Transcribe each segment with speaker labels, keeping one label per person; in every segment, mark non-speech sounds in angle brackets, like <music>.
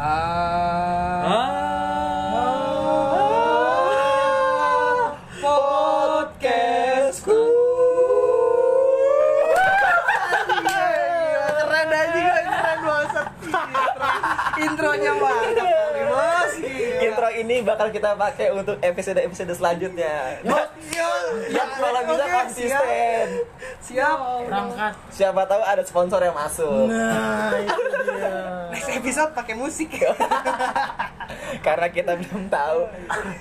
Speaker 1: Ah.
Speaker 2: Podcastku.
Speaker 1: Keren aja keren banget. Intronya mantap kali bos.
Speaker 2: Intro ini bakal kita pakai untuk episode-episode selanjutnya. Ya, kalau bisa konsisten.
Speaker 1: Siap.
Speaker 3: Berangkat.
Speaker 2: Siapa tahu ada sponsor yang masuk.
Speaker 3: Nah, itu dia.
Speaker 1: Next episode pakai musik. <laughs>
Speaker 2: Karena kita belum tahu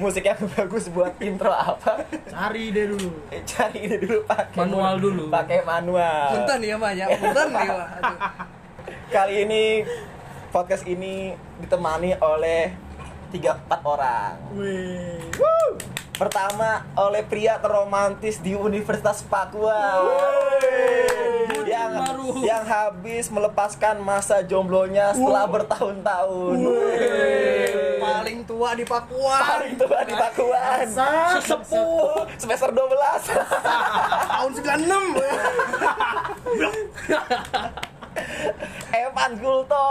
Speaker 2: musik yang bagus buat intro apa.
Speaker 3: Cari deh dulu.
Speaker 2: Eh, Cari ini dulu pakai
Speaker 3: Manual dulu.
Speaker 2: Pakai manual.
Speaker 1: Punten ya banyak, punten nih wah. Aduh.
Speaker 2: Kali ini podcast ini ditemani oleh tiga empat orang.
Speaker 3: Wih.
Speaker 2: Pertama oleh pria terromantis di Universitas Papua. Yang
Speaker 3: baru.
Speaker 2: yang habis melepaskan masa jomblonya setelah bertahun-tahun.
Speaker 1: Paling tua di Papua.
Speaker 2: Paling tua di Pakuan.
Speaker 3: Sesepuh. <laughs>
Speaker 2: Semester 12. <laughs>
Speaker 1: Tahun 96. <laughs>
Speaker 2: Evan Gulto.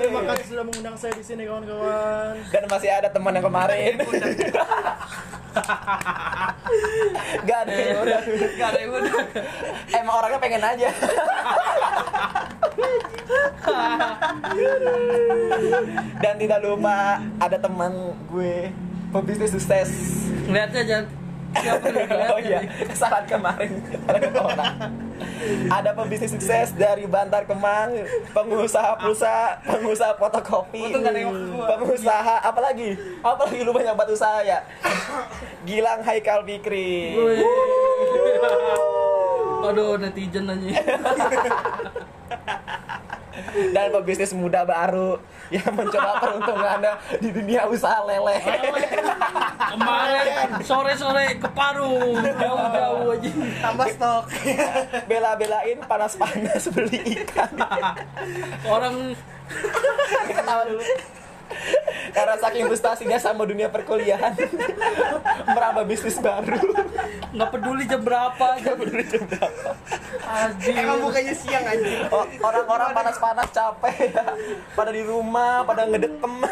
Speaker 3: Terima kasih sudah mengundang saya di sini kawan-kawan.
Speaker 2: Dan masih ada teman yang kemarin. Gak ada yang udah.
Speaker 1: Gak ada yang udah.
Speaker 2: Emang orangnya pengen aja. Dan tidak lupa ada teman gue pebisnis sukses.
Speaker 3: Lihatnya jangan siapa <laughs>
Speaker 2: Oh iya, saat kemarin ada orang. Ada pebisnis sukses dari Bantar Kemang, pengusaha pulsa, pengusaha fotokopi, pengusaha apalagi, apalagi lu banyak bantu saya. Gilang Haikal Fikri.
Speaker 3: Aduh netizen aja. <laughs>
Speaker 2: dan pebisnis muda baru yang mencoba peruntungannya di dunia usaha lele.
Speaker 3: Kemarin sore-sore ke Parung. Jauh-jauh aja.
Speaker 1: Tambah stok.
Speaker 2: Bela-belain panas-panas beli ikan.
Speaker 3: Orang
Speaker 2: Ketawa dulu. Karena saking frustasinya sama dunia perkuliahan merambah bisnis baru.
Speaker 3: nggak peduli jam berapa jam jam berapa. Anjir.
Speaker 1: Emang bukannya siang aja.
Speaker 2: Orang-orang panas-panas capek ya. Pada di rumah, pada ngedekem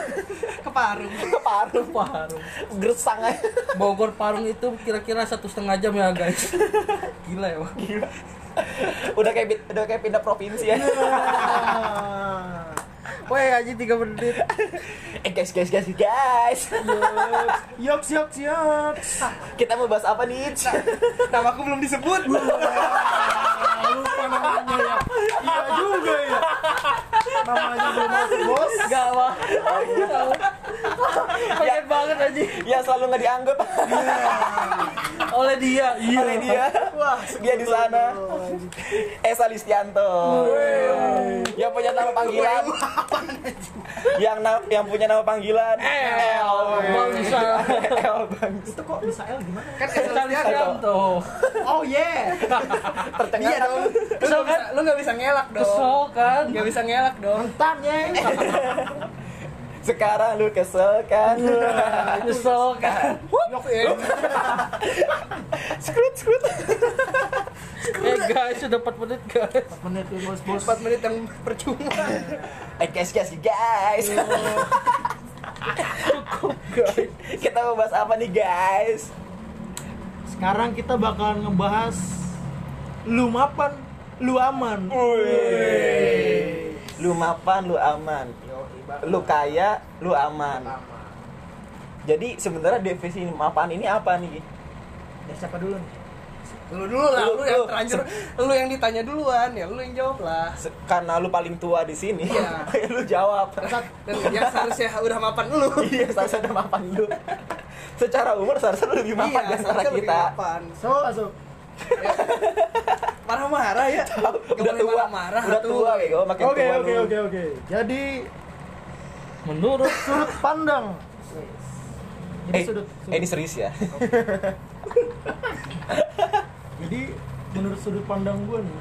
Speaker 1: Ke Parung.
Speaker 2: ke paru,
Speaker 3: Parung.
Speaker 2: gersang aja.
Speaker 3: Bogor Parung itu kira-kira satu setengah jam ya guys. Gila ya. Bang.
Speaker 2: Udah kayak udah kayak pindah provinsi ya.
Speaker 3: Woi aja 3 menit. <laughs>
Speaker 2: Eh guys, guys, guys, guys.
Speaker 3: Yok yok yok.
Speaker 2: Kita mau bahas apa nih?
Speaker 1: Namaku belum disebut. <laughs>
Speaker 3: Lupa namanya ya. Iya juga ya. Namanya belum masuk bos. Gak apa. Pengen banget aja.
Speaker 2: Ya selalu nggak dianggap
Speaker 3: Oleh dia. Iya.
Speaker 2: oleh dia. Wah, dia di sana. Esa Listianto. Yang punya nama panggilan. yang na- yang punya nama panggilan
Speaker 3: El bangsa.
Speaker 2: El Bang.
Speaker 3: Itu kok bisa El gimana?
Speaker 1: Kan dong.
Speaker 3: tuh.
Speaker 1: Oh yeah.
Speaker 2: Tercengang
Speaker 1: Iya
Speaker 2: kan?
Speaker 1: dong. Lu nggak bisa, lu nggak bisa ngelak dong.
Speaker 3: Kesel kan?
Speaker 1: Gak bisa ngelak dong.
Speaker 3: Entar ya. <laughs>
Speaker 2: Sekarang lu kesel kan?
Speaker 3: Kesel kan?
Speaker 1: Yok ya.
Speaker 2: Skrut skrut.
Speaker 3: Eh guys, sudah 4 menit guys. 4 menit ya bos bos.
Speaker 1: 4 menit yang percuma. <laughs>
Speaker 2: Eh guys guys guys.
Speaker 3: guys. <laughs>
Speaker 2: Kita mau bahas apa nih guys?
Speaker 4: Sekarang kita bakal ngebahas lu mapan, lu aman.
Speaker 2: Wih. Lu mapan, lu aman. Lu kaya, lu aman. Jadi sebenarnya definisi mapan ini apa nih?
Speaker 4: Ya siapa dulu nih?
Speaker 1: Lu dulu lah,
Speaker 2: Lu-
Speaker 1: lu yang terlanjur, lu yang ditanya duluan ya, lu yang jawab lah.
Speaker 2: Se- Karena lu paling tua di sini,
Speaker 1: Iya. <laughs>
Speaker 2: lu jawab.
Speaker 1: Dan yang seharusnya udah mapan lu. <laughs>
Speaker 2: Iya, seharusnya udah mapan lu. <laughs> Secara umur seharusnya lu lebih mapan
Speaker 1: Iya, lebih
Speaker 2: kita.
Speaker 1: mapan.
Speaker 4: So, masuk.
Speaker 1: Marah-marah ya. Nggak
Speaker 2: udah tua,
Speaker 1: marah-marah
Speaker 2: udah tua bego, makin
Speaker 4: Oke,
Speaker 2: tua
Speaker 4: oke, oke, oke. Jadi
Speaker 3: Menurut
Speaker 4: sudut pandang. Jadi
Speaker 2: Eh,
Speaker 4: sudut,
Speaker 2: eh, ini serius ya? <laughs>
Speaker 4: Jadi menurut sudut pandang gue nih,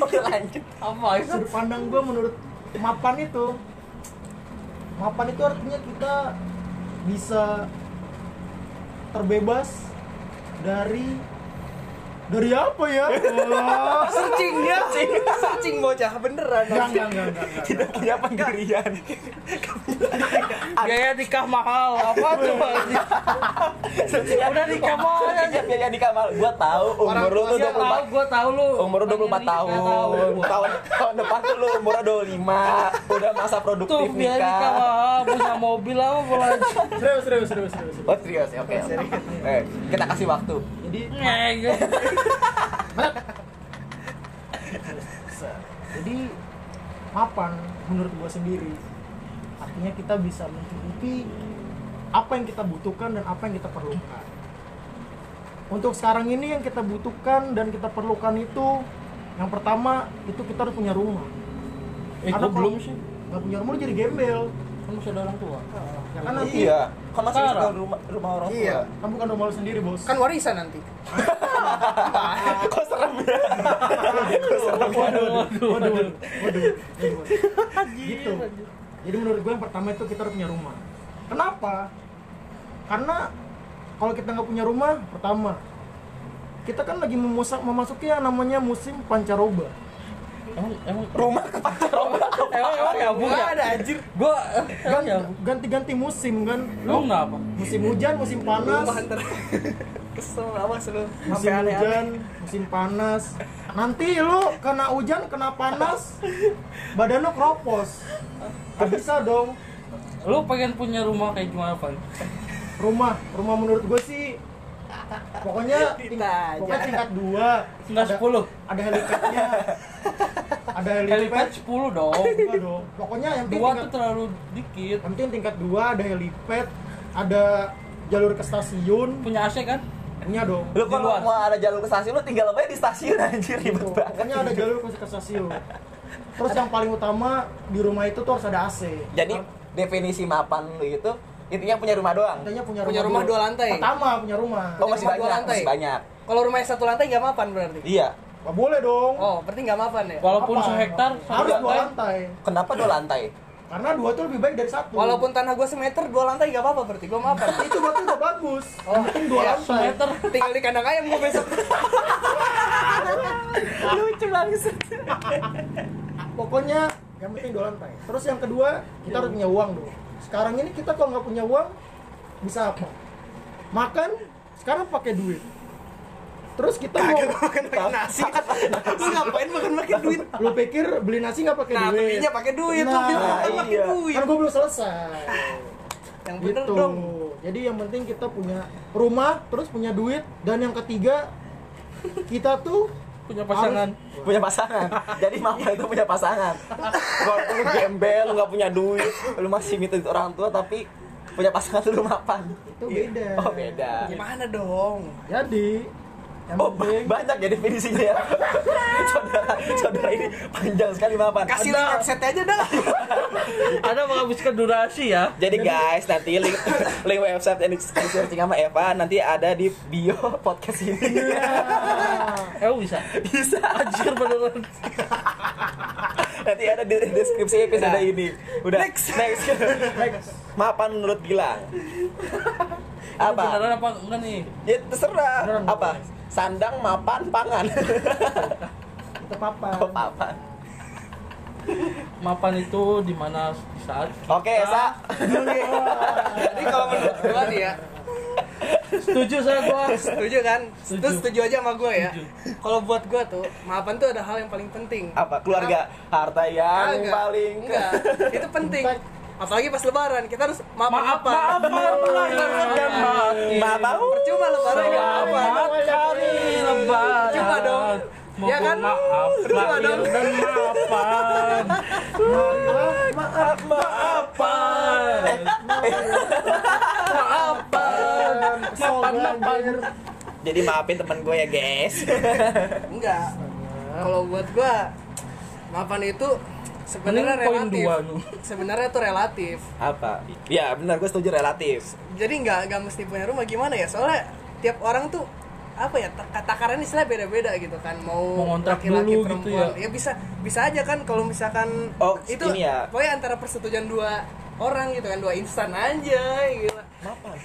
Speaker 4: <laughs>
Speaker 2: Oke lanjut.
Speaker 3: apa itu?
Speaker 4: sudut pandang gue menurut mapan itu, mapan itu artinya kita bisa terbebas dari Dari apa ya? Wah.
Speaker 1: Searching dia, searching bocah beneran.
Speaker 4: Enggak, enggak, enggak, enggak.
Speaker 2: Tidak punya pendirian.
Speaker 3: Biaya nikah mahal apa coba? Udah nikah mahal aja.
Speaker 2: Ya, biaya nikah mahal. Gua tahu umur lu tuh
Speaker 3: Gua tahu,
Speaker 2: 24
Speaker 3: gua tahu lu.
Speaker 2: umur lu 24
Speaker 3: Nikah
Speaker 2: tahun. Tahun tahun depan tuh lu umurnya 25. Udah masa
Speaker 3: Tuh
Speaker 2: produktif
Speaker 3: biaya nikah
Speaker 2: nikah.
Speaker 3: mahal, punya mobil apa boleh.
Speaker 4: Serius, serius, serius, serius.
Speaker 2: Oh serius ya, oke. oke. Eh, kita kasih waktu.
Speaker 4: Jadi <laughs>
Speaker 3: Ngege.
Speaker 4: jadi mapan menurut gua sendiri artinya kita bisa mencukupi apa yang kita butuhkan dan apa yang kita perlukan untuk sekarang ini yang kita butuhkan dan kita perlukan itu yang pertama itu kita harus punya rumah
Speaker 3: Eh,
Speaker 4: Karena
Speaker 3: gua belum sih.
Speaker 4: nggak punya rumah jadi gembel
Speaker 3: Kan masih ada orang tua.
Speaker 4: ya kan nanti
Speaker 2: Iya. Kan masih tinggal rumah rumah orang tua.
Speaker 1: Iya.
Speaker 4: kan bukan rumah lu sendiri bos
Speaker 1: Kan warisan nanti. <laughs>
Speaker 2: Kok serem ya?
Speaker 4: waduh waduh waduh waduh, waduh. <laughs> gitu jadi menurut gue yang pertama itu kita harus punya rumah kenapa karena kalau kita nggak punya rumah pertama kita kan lagi memasuki yang namanya musim pancaroba
Speaker 3: Emang emang
Speaker 2: Rumah ke Pancaroba. <laughs>
Speaker 3: emang emang ya bu
Speaker 1: Gua
Speaker 3: ya?
Speaker 1: ada anjir.
Speaker 3: Gua emang ya Bu?
Speaker 4: ganti-ganti musim kan
Speaker 3: Lu kenapa?
Speaker 4: musim hujan musim panas
Speaker 1: Rumah. <laughs> Kesel awas lu.
Speaker 4: musim hujan musim panas nanti lu kena hujan kena panas badan lu kropos Gak bisa dong
Speaker 3: Lu pengen punya rumah kayak gimana, Pak?
Speaker 4: rumah rumah menurut gue pokoknya pokoknya tingkat dua Ada-
Speaker 3: 10.
Speaker 4: ada helipadnya ada
Speaker 3: Helipad
Speaker 4: helipad
Speaker 3: 10 dong.
Speaker 4: enggak dong pokoknya yang
Speaker 3: Dua
Speaker 4: tingkat,
Speaker 3: tuh terlalu dikit.
Speaker 4: yang penting tingkat dua ada helipad ada jalur ke stasiun
Speaker 3: Punya AC kan?
Speaker 4: punya dong
Speaker 2: Lu kalau
Speaker 3: luar.
Speaker 2: mau ada jalur ke stasiun lu tinggal apa di stasiun anjir ribet
Speaker 4: Gitu.
Speaker 2: banget.
Speaker 4: pokoknya ada jalur ke ke stasiun terus yang paling utama di rumah itu tuh harus ada AC
Speaker 2: Jadi definisi mapan lu itu intinya punya rumah doang.
Speaker 4: Intinya punya,
Speaker 1: Punya rumah dua lantai.
Speaker 4: pertama punya rumah
Speaker 2: Oh masih
Speaker 1: rumah dua
Speaker 2: banyak,
Speaker 1: lantai.
Speaker 2: masih banyak.
Speaker 1: Kalau rumahnya satu lantai nggak mapan berarti.
Speaker 2: Iya.
Speaker 4: Nggak boleh dong
Speaker 1: Oh, berarti nggak mapan ya?
Speaker 3: Walaupun sehektar satu
Speaker 4: harus dua
Speaker 3: lantai.
Speaker 2: Kenapa dua lantai?
Speaker 4: karena dua tuh lebih baik dari satu
Speaker 1: Walaupun tanah gua semeter, dua lantai nggak apa-apa berarti gua mapan. <laughs>
Speaker 4: itu berarti udah bagus
Speaker 1: Oh,
Speaker 4: penting dua
Speaker 1: iya,
Speaker 4: lantai
Speaker 3: Semeter.
Speaker 1: Tinggal di kandang ayam gua besok. <laughs> Lucu banget.
Speaker 4: pokoknya yang penting dua lantai terus yang kedua kita harus punya uang dong sekarang ini kita kalau nggak punya uang bisa apa makan sekarang pakai duit terus kita mau
Speaker 1: Makan pakai nasi. <laughs> Lu ngapain makan pakai duit?
Speaker 4: lu pikir beli nasi nggak pakai
Speaker 1: Nah,
Speaker 4: duit
Speaker 1: belinya pakai duit, lu
Speaker 4: Nah,
Speaker 1: bilang makan pakai
Speaker 2: iya.
Speaker 1: duit.
Speaker 4: kan gue belum selesai
Speaker 1: Yang bener
Speaker 4: gitu
Speaker 1: dong.
Speaker 4: jadi yang penting kita punya rumah terus punya duit dan yang ketiga kita tuh
Speaker 3: Punya pasangan.
Speaker 2: Punya pasangan. <laughs> Jadi mapan itu punya pasangan. Walaupun lu gembel, lu nggak punya duit, lu masih minta duit orang tua tapi punya pasangan tuh lu mapan.
Speaker 4: itu beda
Speaker 2: Oh beda.
Speaker 1: Gimana dong?
Speaker 4: jadi
Speaker 2: Oh banyak ya definisinya ya. <laughs> saudara, saudara ini panjang sekali mapan.
Speaker 1: Kasih link website aja dah. <laughs>
Speaker 3: Ada menghabiskan durasi ya.
Speaker 2: Jadi guys, nanti link <laughs> link website yang searching sama Eva nanti ada di bio podcast ini.
Speaker 3: Eh bisa.
Speaker 2: Bisa.
Speaker 3: Anjir beneran.
Speaker 2: Nanti ada di deskripsi episode
Speaker 1: Udah.
Speaker 2: ini. Udah. Next. Next. Mapan menurut Gilang. Apa?
Speaker 3: Beneran apa enggak nih?
Speaker 2: Ya terserah.
Speaker 4: Beneran,
Speaker 2: Apa? Sandang, mapan, pangan.
Speaker 4: kita papan
Speaker 2: Oh, papan.
Speaker 3: Mapan itu di mana di saat kita <laughs>
Speaker 2: Oke, Sa.
Speaker 1: Jadi kalau menurut gua nih ya,
Speaker 3: Setuju saya gua.
Speaker 1: setuju kan?
Speaker 3: Setuju.
Speaker 1: Terus setuju aja sama gua ya. Kalau buat gua tuh, maafan tuh ada hal yang paling penting.
Speaker 2: Apa? Keluarga. Harta yang
Speaker 1: Kagak.
Speaker 2: paling
Speaker 1: enggak. Itu penting. Apalagi pas lebaran, kita harus maaf
Speaker 3: Maaf, dan mati.
Speaker 2: Maaf, tahu.
Speaker 1: Percuma lebaran enggak maafan.
Speaker 3: Selamat hari lebaran.
Speaker 1: Percuma dong. Ya kan?
Speaker 3: maaf
Speaker 1: Percuma dong.
Speaker 3: dan maafan.
Speaker 4: marilah maaf
Speaker 3: Maafan. Maafan.
Speaker 2: Jadi maafin temen gue ya, guys.
Speaker 1: Enggak. Kalau buat gua maafan itu sebenarnya relatif. Sebenarnya itu relatif.
Speaker 2: Apa? Ya, benar gue setuju relatif.
Speaker 1: Jadi nggak nggak mesti punya rumah gimana ya? Soalnya tiap orang tuh apa ya tak- takaran istilah beda-beda gitu kan mau
Speaker 3: Mau ngontrak
Speaker 1: laki-laki
Speaker 3: dulu gitu
Speaker 1: perempuan
Speaker 3: ya?
Speaker 1: bisa bisa aja kan kalau misalkan
Speaker 2: Oh,
Speaker 1: itu
Speaker 2: ini ya.
Speaker 1: pokoknya antara persetujuan dua orang gitu kan dua instan aja
Speaker 2: Mapan.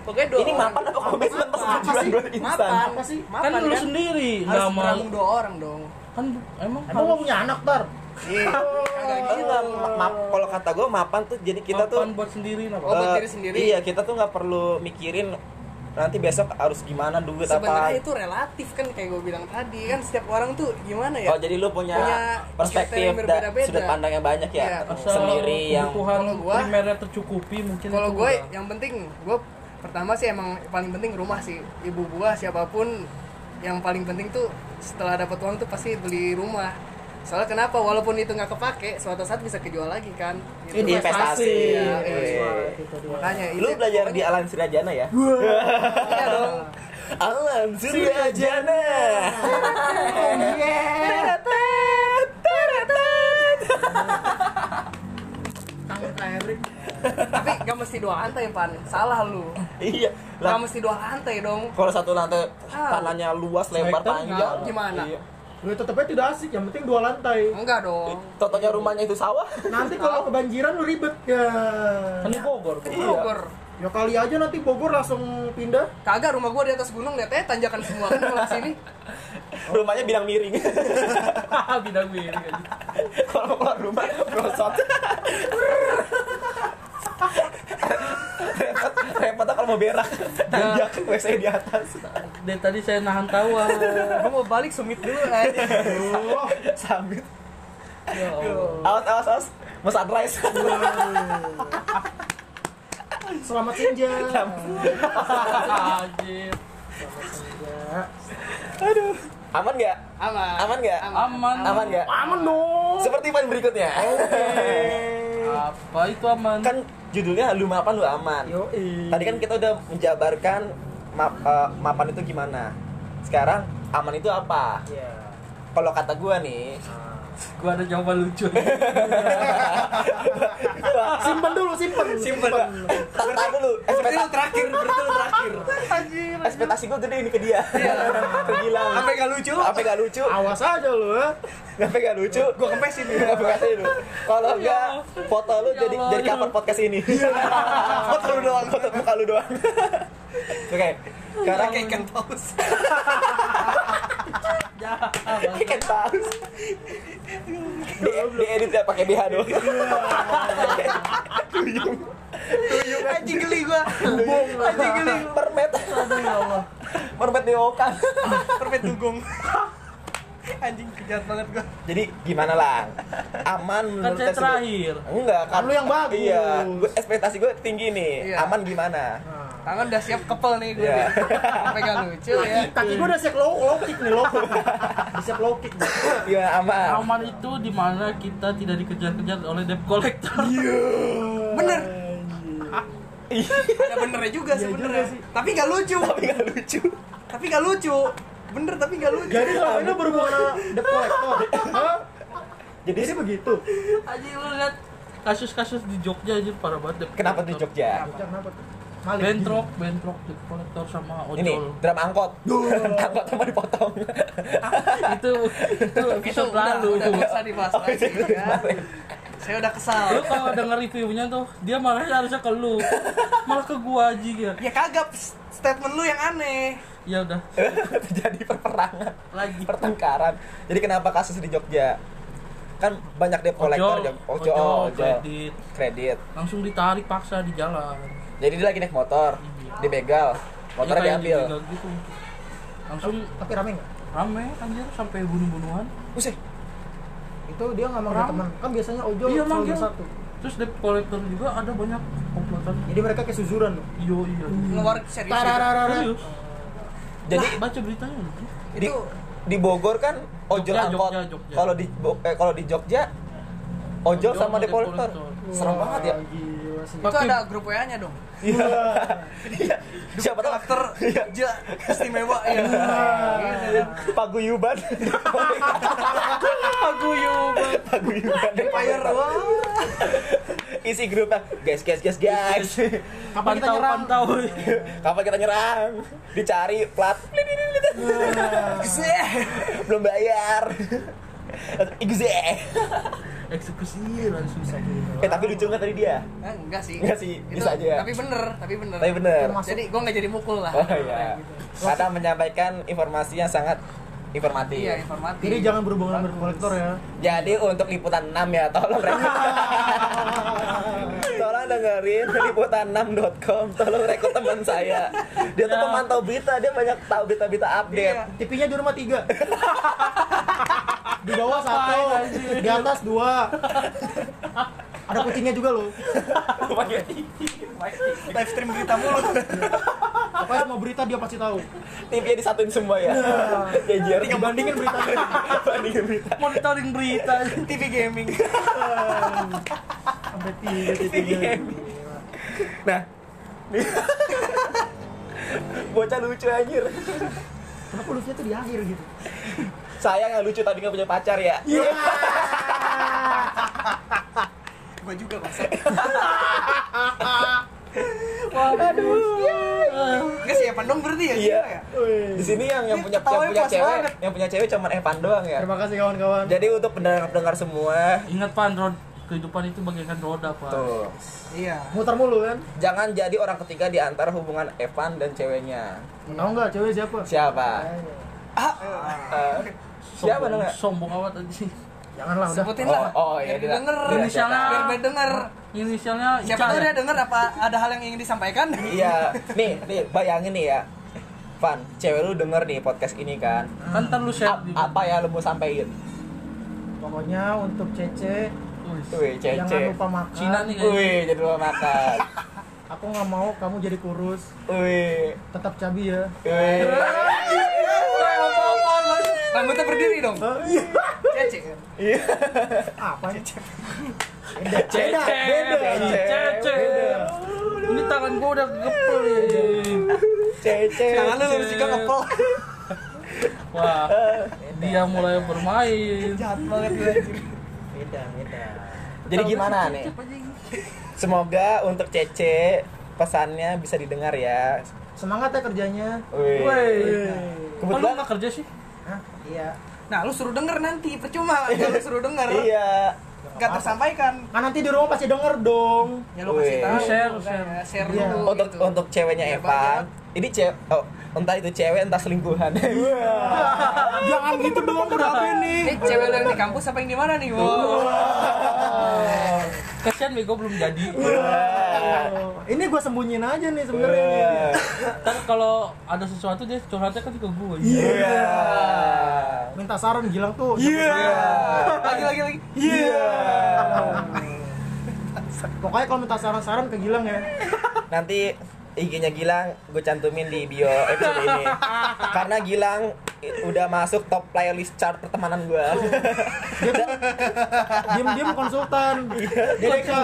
Speaker 1: Pokoknya dua
Speaker 2: Ini
Speaker 1: orang.
Speaker 2: mapan apa komitmen
Speaker 1: Mapan.
Speaker 2: persetujuan dua insan?
Speaker 1: mapan
Speaker 4: Apa sih?
Speaker 1: mapan
Speaker 3: kan lu sendiri
Speaker 1: harus
Speaker 3: nggak mau
Speaker 1: berambung dua orang dong
Speaker 3: kan emang
Speaker 4: Emang lo punya anak, Tar?
Speaker 1: iya kagak gitu
Speaker 2: kalau kata gue mapan tuh jadi kita tuh
Speaker 3: Mapan buat sendiri apa
Speaker 1: Oh, buat
Speaker 2: eh,
Speaker 1: diri sendiri.
Speaker 2: Iya, kita tuh nggak perlu mikirin nanti besok harus gimana duit
Speaker 1: sebenarnya
Speaker 2: apa.
Speaker 1: itu relatif kan kayak gue bilang tadi kan setiap orang tuh gimana ya
Speaker 2: Oh, jadi lu punya,
Speaker 1: Punya
Speaker 2: perspektif
Speaker 1: yang
Speaker 2: dan sudut pandang yang banyak ya,
Speaker 3: Asal
Speaker 2: sendiri yang
Speaker 3: kebutuhan
Speaker 1: Kalau gua-
Speaker 3: primernya tercukupi mungkin
Speaker 1: kalau gue yang penting gue pertama sih emang paling penting rumah sih ibu gua siapa pun yang paling penting tuh setelah dapat uang tuh pasti beli rumah soalnya kenapa walaupun itu nggak kepake suatu saat bisa kejual lagi kan Gitu.
Speaker 2: investasi.
Speaker 1: Iya,
Speaker 2: Wih.
Speaker 4: Itu dia.
Speaker 1: makanya itu
Speaker 2: Lu belajar di Alan Sirajana ya? <laughs>
Speaker 1: iya dong
Speaker 2: Alan Sirajana. <laughs>
Speaker 1: tapi nggak mesti dua lantai pan salah lu
Speaker 2: Iya.
Speaker 1: nggak
Speaker 2: Lah,
Speaker 1: mesti dua lantai dong
Speaker 2: kalau satu lantai
Speaker 1: Ah.
Speaker 2: tanahnya luas, lebar,
Speaker 3: Meter
Speaker 2: panjang.
Speaker 1: nggak, gimana?
Speaker 2: Iya.
Speaker 4: Lu tetepnya tidak asik, yang penting dua lantai.
Speaker 1: enggak dong
Speaker 2: Totonya rumahnya itu sawah.
Speaker 4: Nanti kalau kebanjiran lu ribet ya.
Speaker 3: kan di Bogor Bogor.
Speaker 1: Bogor
Speaker 4: Ya kali aja nanti Bogor langsung pindah.
Speaker 1: kagak rumah gua di atas gunung lihatnya tanjakan semua kan kalau sini <laughs>
Speaker 2: Rumahnya bilang miring.
Speaker 3: bidang miring <laughs>
Speaker 2: kalau keluar rumah <laughs> merosot. Repot, repotnya kalau mau berak tanjak WC di atas.
Speaker 3: dari tadi saya nahan tawa
Speaker 1: gua mau balik sumit dulu aja
Speaker 4: Oh,
Speaker 2: Sambil
Speaker 3: ya Allah
Speaker 2: awas awas awas mau sunrise.
Speaker 4: selamat senja.
Speaker 3: Anjir.
Speaker 4: senja.
Speaker 2: Aduh. Aman nggak?
Speaker 1: aman
Speaker 2: Aman nggak?
Speaker 3: Aman.
Speaker 2: Aman nggak?
Speaker 4: Aman dong.
Speaker 2: Seperti poin berikutnya.
Speaker 3: apa itu aman
Speaker 2: kan judulnya lu mapan lu aman.
Speaker 4: Yo,
Speaker 2: Tadi kan kita udah menjabarkan map, eh, mapan itu gimana. Sekarang aman itu apa?
Speaker 4: Iya.
Speaker 2: Kalau kata gua nih,
Speaker 3: gua ada jawaban lucu <laughs>
Speaker 4: Simpen dulu, simpen.
Speaker 2: simpen. Tak dulu.
Speaker 1: berarti lu
Speaker 2: Ekspektasi,
Speaker 1: terakhir berarti lu terakhir
Speaker 2: ekspektasi gua gede ini ke dia. <laughs> Tergilang.
Speaker 1: sampai gak lucu
Speaker 2: Sampai gak lucu.
Speaker 4: Awas aja lu ya.
Speaker 2: Sampai gak lucu.
Speaker 1: gua kempesin
Speaker 2: Gak bekasih lu. Kalau
Speaker 3: Ya
Speaker 2: enggak foto lu
Speaker 3: Ya
Speaker 2: jadi jadi
Speaker 3: ya
Speaker 2: cover podcast ini. <laughs>
Speaker 1: foto lu doang
Speaker 2: Foto muka lu doang. Oke. Sekarang
Speaker 1: kayak ikan paus
Speaker 2: ikan paus. Di, di edit ya pakai BH doang. Tuyung. Tuyung
Speaker 1: anjing geli gua
Speaker 2: Anjing geli. Permet.
Speaker 3: ya Allah
Speaker 2: Permet di okan.
Speaker 1: permet dugong anjing kejar banget gua
Speaker 2: Jadi gimana lah? Aman
Speaker 3: kan saya terakhir
Speaker 2: Enggak, kan
Speaker 4: Lu yang bagus.
Speaker 2: Iya, gua, ekspektasi gue tinggi nih.
Speaker 1: Iya.
Speaker 2: Aman gimana?
Speaker 1: Tangan udah siap kepel nih gue
Speaker 2: Iya.
Speaker 1: sampai gak lucu ya
Speaker 4: Kaki gua udah siap low, low kick nih, low kick. Siap low kick.
Speaker 2: Gimana aman?
Speaker 3: aman itu di mana kita tidak dikejar-kejar oleh debt collector
Speaker 1: bener ada benernya juga sebenernya tapi gak lucu
Speaker 2: Tapi gak lucu.
Speaker 1: tapi gak lucu bener tapi gak lucu
Speaker 4: Jadi selama ini berhubungan debt collector. Hah?
Speaker 2: Jadi
Speaker 4: Jadi begitu.
Speaker 3: aja lu lihat kasus-kasus di Jogja aja parah banget debt
Speaker 2: kenapa di. Jogja?
Speaker 4: Kenapa tuh? Maling.
Speaker 3: bentrok bentrok debt collector sama ojol.
Speaker 2: Ini drum angkot. <laughs> angkot sama dipotong. <laughs>
Speaker 3: itu itu
Speaker 1: itu udah,
Speaker 3: lalu
Speaker 1: udah usah dibahas
Speaker 2: Oh,
Speaker 1: lagi
Speaker 2: itu
Speaker 1: ya. saya udah kesal.
Speaker 3: Lu kalau denger reviewnya tuh? Dia marahnya harusnya ke lu. Malah ke gua aja ya.
Speaker 1: Ya kagak statement lu yang aneh.
Speaker 3: Ya udah. <laughs>
Speaker 2: Terjadi perperangan,
Speaker 3: lagi.
Speaker 2: Pertengkaran. Jadi kenapa kasus di Jogja? Kan banyak debt collector,
Speaker 3: ojol.
Speaker 2: Ojol, ojol, ojol,
Speaker 3: kredit.
Speaker 2: Kredit.
Speaker 3: langsung ditarik paksa di jalan
Speaker 2: Jadi dia lagi naik motor,
Speaker 3: Iya.
Speaker 2: dibegal, motornya
Speaker 3: Ya,
Speaker 2: diambil.
Speaker 3: gitu langsung
Speaker 4: Tapi rame nggak?
Speaker 3: rame anjir sampai bunuh-bunuhan
Speaker 2: Buset,
Speaker 4: Itu dia nggak manggil
Speaker 3: Orang.
Speaker 4: teman. Kan biasanya ojol
Speaker 3: Iya, manggil.
Speaker 4: satu.
Speaker 3: terus debt collector juga ada banyak komplotan
Speaker 4: Jadi mereka kayak suzuran loh.
Speaker 3: iya iya
Speaker 1: ngeluar serius gitu.
Speaker 3: Serius
Speaker 2: jadi
Speaker 3: baca beritanya
Speaker 2: di,
Speaker 1: itu
Speaker 2: di Bogor kan ojol
Speaker 3: Jogja,
Speaker 2: angkot. Kalau di eh, kalau di Jogja ojol
Speaker 3: Ojol
Speaker 2: sama
Speaker 3: sama
Speaker 2: debt collector. Serem banget ya.
Speaker 4: Sih.
Speaker 1: itu ada grup wa nya dong
Speaker 2: Iya. Iya. Siapa tahu
Speaker 1: karakter ja istimewa ya
Speaker 2: paguyuban.
Speaker 3: paguyuban
Speaker 2: paguyuban.
Speaker 1: fire wah
Speaker 2: Isi grupnya, guys, guys, guys, guys.
Speaker 4: Kapan kita
Speaker 3: pantau
Speaker 4: nyerang?
Speaker 3: pantau
Speaker 2: Kapan kita nyerang? Dicari plat. Belum bayar. Igze.
Speaker 3: Eksekusi langsung
Speaker 2: Eh tapi lucu nggak tadi dia?
Speaker 1: Eh, enggak sih
Speaker 2: Enggak sih,
Speaker 1: Itu-
Speaker 2: bisa aja ya.
Speaker 1: tapi bener tapi bener
Speaker 2: Tapi bener.
Speaker 1: Jadi gue nggak jadi mukul lah
Speaker 2: Oh iya. Karena menyampaikan informasi yang sangat informatif.
Speaker 1: iya informatif
Speaker 4: Jadi jangan berhubungan dengan kolektor ya.
Speaker 2: Jadi untuk liputan 6 ya, tolong <laughs> tolong dengerin liputan6.com, tolong rekrut teman saya. Dia tuh
Speaker 3: Ya.
Speaker 2: pemantau berita, dia banyak tahu berita-berita update.
Speaker 1: Iya.
Speaker 4: TV-nya di rumah tiga. <laughs> di bawah satu, di atas dua. Ada kucingnya juga loh.
Speaker 2: Pakai TV.
Speaker 1: live stream berita mulu
Speaker 4: Pokoknya semua berita dia pasti tahu.
Speaker 2: TV-nya disatuin semua ya. Jejer.
Speaker 4: Tinggal bandingin beritanya.
Speaker 2: bandingin berita.
Speaker 3: monitoring berita
Speaker 1: TV gaming
Speaker 4: Sampai tiga tiga.
Speaker 2: Nah. Bocah lucu anjir.
Speaker 4: Kenapa lucunya tuh di akhir gitu?
Speaker 2: Saya nggak lucu tadi nggak punya pacar ya.
Speaker 1: Gue juga masa <laughs> Enggak sih Evan dong berarti ya
Speaker 2: Iya.
Speaker 1: ya
Speaker 2: Di sini yang yang punya yang punya cewek,
Speaker 1: banget.
Speaker 2: yang punya cewek cuma Evan doang ya.
Speaker 4: Terima kasih kawan-kawan.
Speaker 2: Jadi untuk pendengar-pendengar semua,
Speaker 3: ingat pan rod kehidupan itu bagaikan roda pak
Speaker 2: tuh.
Speaker 1: iya
Speaker 4: Muter mulu kan?
Speaker 2: Jangan jadi orang ketiga di antara hubungan Evan dan ceweknya.
Speaker 4: Tahu nggak cewek siapa?
Speaker 2: Siapa?
Speaker 1: ah
Speaker 2: Eh, siapa dong ya?
Speaker 3: sombong amat aja
Speaker 4: Janganlah udah.
Speaker 1: sebutin
Speaker 2: Oh,
Speaker 1: lah
Speaker 2: oh, iya,
Speaker 1: biar
Speaker 2: dia-
Speaker 1: denger
Speaker 2: dia-
Speaker 3: Inisialnya
Speaker 1: biar biar denger
Speaker 3: inisialnya
Speaker 1: siapa tahu
Speaker 3: ya?
Speaker 1: dia denger apa ada hal yang ingin disampaikan
Speaker 2: Iya, <laughs> nih, nih bayangin nih ya. Van, cewek lu denger nih podcast ini kan.
Speaker 3: kan ntar lu share
Speaker 2: apa ya lu mau sampein?
Speaker 4: Pokoknya untuk Cece
Speaker 3: Wih,
Speaker 2: Wih,
Speaker 4: jangan
Speaker 2: cece.
Speaker 4: lupa makan.
Speaker 3: Cina nih
Speaker 2: Wih, jadi lu makan. <laughs>
Speaker 4: Aku nggak mau kamu jadi kurus.
Speaker 2: Wih.
Speaker 4: Tetap cabi ya.
Speaker 2: Wih.
Speaker 1: rambutnya berdiri dong cece kan
Speaker 2: Iya.
Speaker 4: Apa nih? Beda.
Speaker 3: Cece,
Speaker 4: Beda.
Speaker 3: Cece. Ini tangan gua udah gepel ya.
Speaker 2: Cece.
Speaker 1: tangan lu harus juga ngepel
Speaker 3: Wah, dia mulai bermain.
Speaker 1: jahat banget gue anjir
Speaker 4: Beda, beda.
Speaker 2: Jadi gimana nih? Semoga untuk Cece pesannya bisa didengar ya.
Speaker 4: Semangat ya kerjanya.
Speaker 3: Lu
Speaker 2: Kebetulan
Speaker 3: nggak kerja sih?
Speaker 4: Hah? Iya.
Speaker 1: Nah lu suruh denger nanti percuma <laughs> kalau lu suruh denger
Speaker 2: Iya.
Speaker 1: nggak tersampaikan
Speaker 4: Kan nanti di rumah pasti denger dong.
Speaker 1: ya lu kasih tahu
Speaker 3: Share,
Speaker 1: makanya. share
Speaker 4: Iya.
Speaker 1: dulu
Speaker 2: Untuk
Speaker 1: gitu.
Speaker 2: untuk ceweknya
Speaker 1: Biar
Speaker 2: Evan. Ini cewek oh, entah itu cewek entah selingkuhan. <laughs>
Speaker 4: Jangan gitu dong, kenapa ini?
Speaker 1: ini cewek yang di kampus apa yang di mana nih wow <laughs>
Speaker 3: Kasihan bego belum jadi.
Speaker 4: Oh, ini gue sembunyiin aja nih sebenarnya. nih.
Speaker 3: Kan kalau ada sesuatu dia curhatnya kan ke gua.
Speaker 2: Iya.
Speaker 4: Minta saran Gilang tuh.
Speaker 2: Iya.
Speaker 1: lagi lagi lagi
Speaker 2: Iya.
Speaker 4: Pokoknya kalau minta saran-saran ke Gilang ya.
Speaker 2: Nanti IG-nya Gilang gue cantumin di bio episode ini. <laughs> Karena Gilang udah masuk top playlist chart pertemanan gue.
Speaker 4: Dia diem-diem konsultan. Dia bisa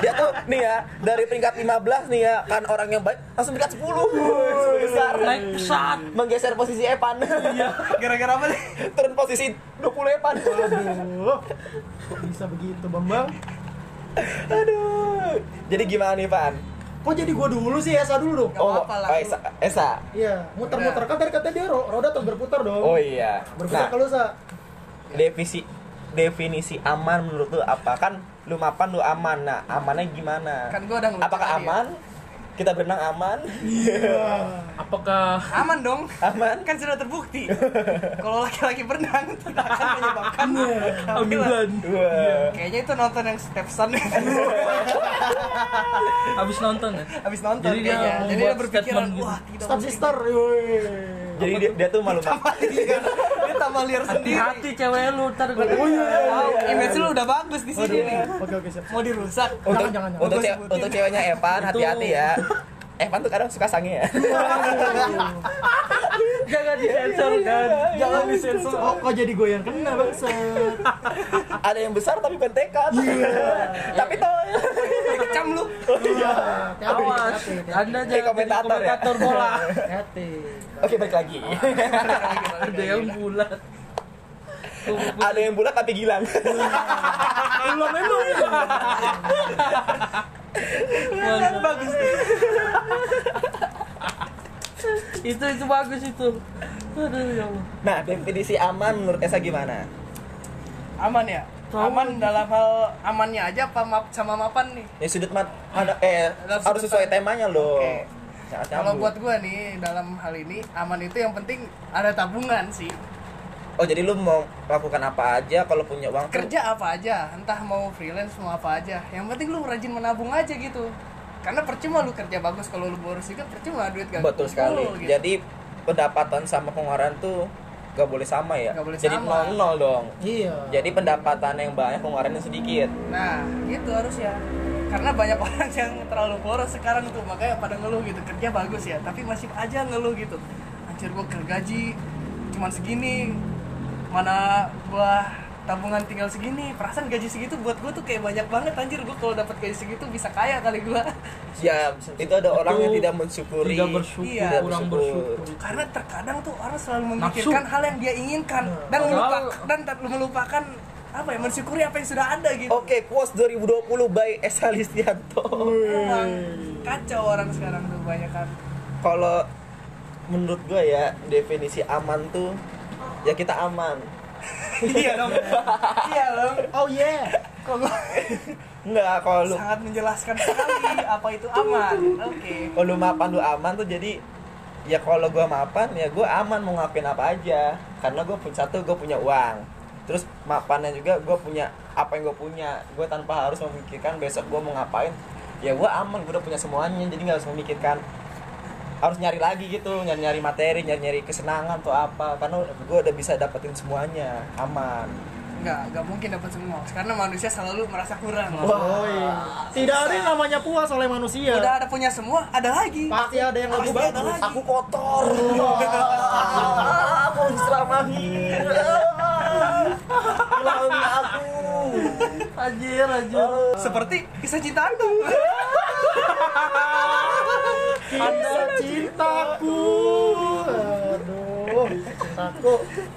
Speaker 2: Dia tuh nih ya dari peringkat 15 nih ya kan orang yang baik langsung peringkat 10. 10 besar.
Speaker 3: Naik pesat.
Speaker 2: Menggeser posisi Evan.
Speaker 1: gara-gara apa nih
Speaker 2: Turun posisi 20 Evan.
Speaker 4: Aduh. Kok bisa begitu, Bambang?
Speaker 2: Aduh. Jadi gimana nih, Van?
Speaker 4: Kok jadi gua dulu sih, Esa dulu dong.
Speaker 1: Gak apa-apa lah.
Speaker 2: oh, Esa, Esa.
Speaker 4: Iya, muter-muter kan tadi kata dia ro- roda terus berputar dong.
Speaker 2: Oh iya.
Speaker 4: Berputar
Speaker 2: Nah,
Speaker 4: kalau Sa.
Speaker 2: definisi definisi aman menurut lu apa? Kan lu mapan lu aman. Nah, amannya gimana?
Speaker 1: kan gua udah
Speaker 2: Apakah
Speaker 1: tadi ya.
Speaker 2: Kita berenang aman?
Speaker 3: Apakah
Speaker 1: aman dong
Speaker 2: Aman?
Speaker 1: kan sudah terbukti kalau laki-laki berenang tidak akan menyebabkan
Speaker 3: ambilan?
Speaker 2: Wah.
Speaker 1: kayaknya itu nonton yang Stepson
Speaker 3: Habis nonton ya?
Speaker 1: habis nonton
Speaker 3: Jadi dia
Speaker 1: kayaknya jadi dia berpikiran
Speaker 3: gitu.
Speaker 1: wah tidak
Speaker 4: Stop
Speaker 1: mungkin."
Speaker 4: sister.
Speaker 2: Jadi dia, dia tuh malu
Speaker 1: tambah liar dia tambah liar sendiri
Speaker 3: Hati-hati cewek lu ntar gua.
Speaker 4: Oh iya.
Speaker 1: Tahu, image lu udah bagus di sini nih
Speaker 4: Oke oke siap.
Speaker 1: mau dirusak
Speaker 2: Untuk
Speaker 4: Jangan, jangan,
Speaker 2: untuk
Speaker 1: Gua
Speaker 2: ce-
Speaker 1: sebutin.
Speaker 2: untuk ceweknya Evan hati-hati ya. Evan tuh kadang suka sange ya. <laughs>
Speaker 3: Jangan disensor kan.
Speaker 1: jangan disensor
Speaker 4: Oh, kok jadi gue yang kena bangsat.
Speaker 2: Ada yang besar tapi bentekan.
Speaker 1: Iya.
Speaker 2: tapi tuh
Speaker 1: kecam lu
Speaker 4: Iya. Hati-hati,
Speaker 3: Awas, Anda jadi
Speaker 2: komentator ya?
Speaker 3: komentator bola.
Speaker 4: Hati-hati.
Speaker 2: Oke, <laughs> balik lagi.
Speaker 3: Ada yang bulat.
Speaker 2: Ada yang bulat tapi gilang.
Speaker 4: Belum memang.
Speaker 3: Mantap.
Speaker 1: bagus
Speaker 3: itu itu bagus itu. Aduh ya Allah.
Speaker 2: Nah, definisi aman menurut Esa gimana?
Speaker 1: aman ya aman dalam hal amannya aja apa map sama mapan nih?
Speaker 2: Ya sudut mat ada eh harus
Speaker 1: sudut
Speaker 2: sesuai temanya loh. Jangan
Speaker 1: kalau buat gua nih dalam hal ini aman itu yang penting ada tabungan sih.
Speaker 2: Oh jadi lu mau lakukan apa aja kalau punya uang tuh-
Speaker 1: kerja apa aja entah mau freelance mau apa aja. Yang penting lu rajin menabung aja gitu. Karena percuma lu kerja bagus kalau lu boros juga percuma duit gak
Speaker 2: Betul sekali.
Speaker 1: gitu.
Speaker 2: Jadi pendapatan sama pengeluaran tuh gak boleh sama ya.
Speaker 1: Boleh
Speaker 2: Jadi
Speaker 1: sama.
Speaker 2: nol nol dong.
Speaker 4: Iya.
Speaker 2: Jadi pendapatan yang banyak pengeluaran yang sedikit.
Speaker 1: nah gitu harus ya karena banyak <laughs> orang yang terlalu boros sekarang tuh makanya pada ngeluh gitu kerja bagus ya tapi masih aja ngeluh gitu anjir gua gaji cuman segini mana gua tabungan tinggal segini perasaan gaji segitu buat gua tuh kayak banyak banget anjir gua kalau dapat gaji segitu bisa kaya kali gua
Speaker 2: Ya itu ada orang yang tidak mensyukuri.
Speaker 3: Tidak bersyukur,
Speaker 1: Iya.
Speaker 3: kurang
Speaker 2: bersyukur.
Speaker 3: bersyukur.
Speaker 1: karena terkadang tuh orang selalu memikirkan hal yang dia inginkan dan
Speaker 3: Padahal-
Speaker 1: melupakan dan tak- melupakan apa ya mensyukuri apa yang sudah ada gitu
Speaker 2: Oke, quotes 2020 by Esa Listianto.
Speaker 1: Emang kacau orang sekarang tuh banyak kan
Speaker 2: Kalau menurut gue ya definisi aman tuh ya kita aman.
Speaker 1: Iya dong. Iya dong.
Speaker 4: Oh yeah.
Speaker 1: kok
Speaker 2: Enggak, kalau lu
Speaker 1: sangat menjelaskan sekali apa itu aman. Oke.
Speaker 2: Kalau lu mapan lu aman tuh jadi ya kalau gua mapan ya gua aman mau ngapain apa aja. Karena gue punya satu gue punya uang. Terus mapannya juga gue punya apa yang gue punya. Gue tanpa harus memikirkan besok gue mau ngapain ya gue aman gue udah punya semuanya. Jadi nggak harus memikirkan harus nyari lagi gitu nyari nyari materi nyari nyari kesenangan atau apa karena gue udah bisa dapetin semuanya aman
Speaker 1: nggak nggak mungkin dapat semua karena manusia selalu merasa kurang
Speaker 4: Oh, iya. Tidak ada yang namanya puas oleh manusia.
Speaker 1: udah ada punya semua ada lagi
Speaker 4: Pasti ada yang lebih bagus.
Speaker 1: lagi.
Speaker 2: aku kotor aku diseramahin hilangi aku
Speaker 3: Anjir, anjir.
Speaker 1: seperti kisah cinta anda <laughs>
Speaker 4: Anda cintaku. Aduh, cintaku.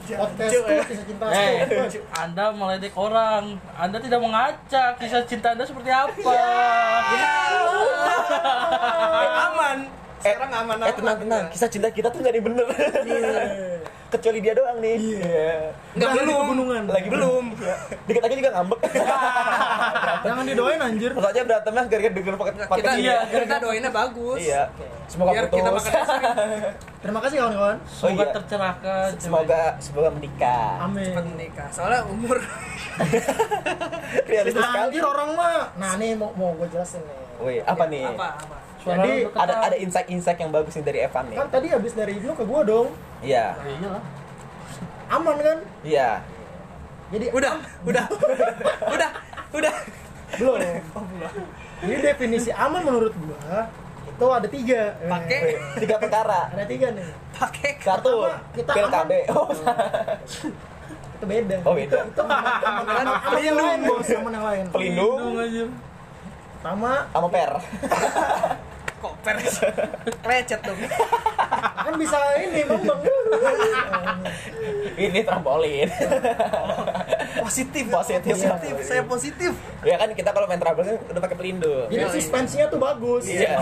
Speaker 4: Podcastku
Speaker 1: ya.
Speaker 4: kisah cintaku.
Speaker 3: Eh, Anda meledek orang. Anda tidak mengacak kisah cinta Anda seperti apa. <laughs>
Speaker 1: Eh, aman sekarang aman
Speaker 2: eh tenang tenang kisah cinta kita tuh yang bener kecuali dia doang nih.
Speaker 1: Nggak
Speaker 4: Berakhir di
Speaker 1: belum.
Speaker 4: pegunungan.
Speaker 2: lagi belum. Dikit lagi juga ngambek. <laughs>
Speaker 4: Jangan didoain anjir.
Speaker 2: Soalnya berantemnya gara-gara denger paket
Speaker 1: kita
Speaker 2: paket
Speaker 1: iya
Speaker 2: iya
Speaker 1: kita doainnya bagus.
Speaker 2: Iya. Semoga
Speaker 1: biar kita
Speaker 2: putus
Speaker 1: makan es krim. <laughs>
Speaker 4: Terima kasih kawan-kawan.
Speaker 3: Semoga
Speaker 2: iya.
Speaker 3: tercerahkan.
Speaker 2: semoga semoga menikah.
Speaker 4: Amin.
Speaker 1: Cepat menikah. Soalnya umur. <laughs>
Speaker 2: Realistis sekali.
Speaker 4: Anjir orang mah. Nah, nih mau mau gue jelasin nih.
Speaker 2: Wih, apa nih?
Speaker 1: apa apa
Speaker 3: Suara
Speaker 4: Jadi,
Speaker 3: lu
Speaker 2: ada ada insight-insight yang bagus nih dari Evan nih
Speaker 4: Kan tadi habis dari Ibnu ke gua dong.
Speaker 2: iya
Speaker 3: Ya iyalah.
Speaker 4: Aman kan?
Speaker 2: iya
Speaker 4: Jadi
Speaker 1: udah udah <laughs> udah udah
Speaker 4: belum. Jadi definisi aman menurut gua itu ada tiga. Eh,
Speaker 1: pakai
Speaker 2: tiga perkara
Speaker 4: Ada tiga nih.
Speaker 1: pakai
Speaker 4: Pertama, kita.
Speaker 2: KB oh
Speaker 4: Itu beda.
Speaker 2: Oh, beda.
Speaker 4: Itu, aman, aman yang lain
Speaker 2: pelindung.
Speaker 4: Pertama,
Speaker 2: sama per <laughs>
Speaker 1: koper <laughs> lecet dong <laughs>
Speaker 4: kan bisa ini dulu.
Speaker 2: ini trampolin
Speaker 1: positif
Speaker 2: Positif.
Speaker 1: positif saya positif
Speaker 2: ya kan kita kalau main trampolin udah pakai pelindung
Speaker 4: Jadi suspensinya tuh bagus.
Speaker 2: iya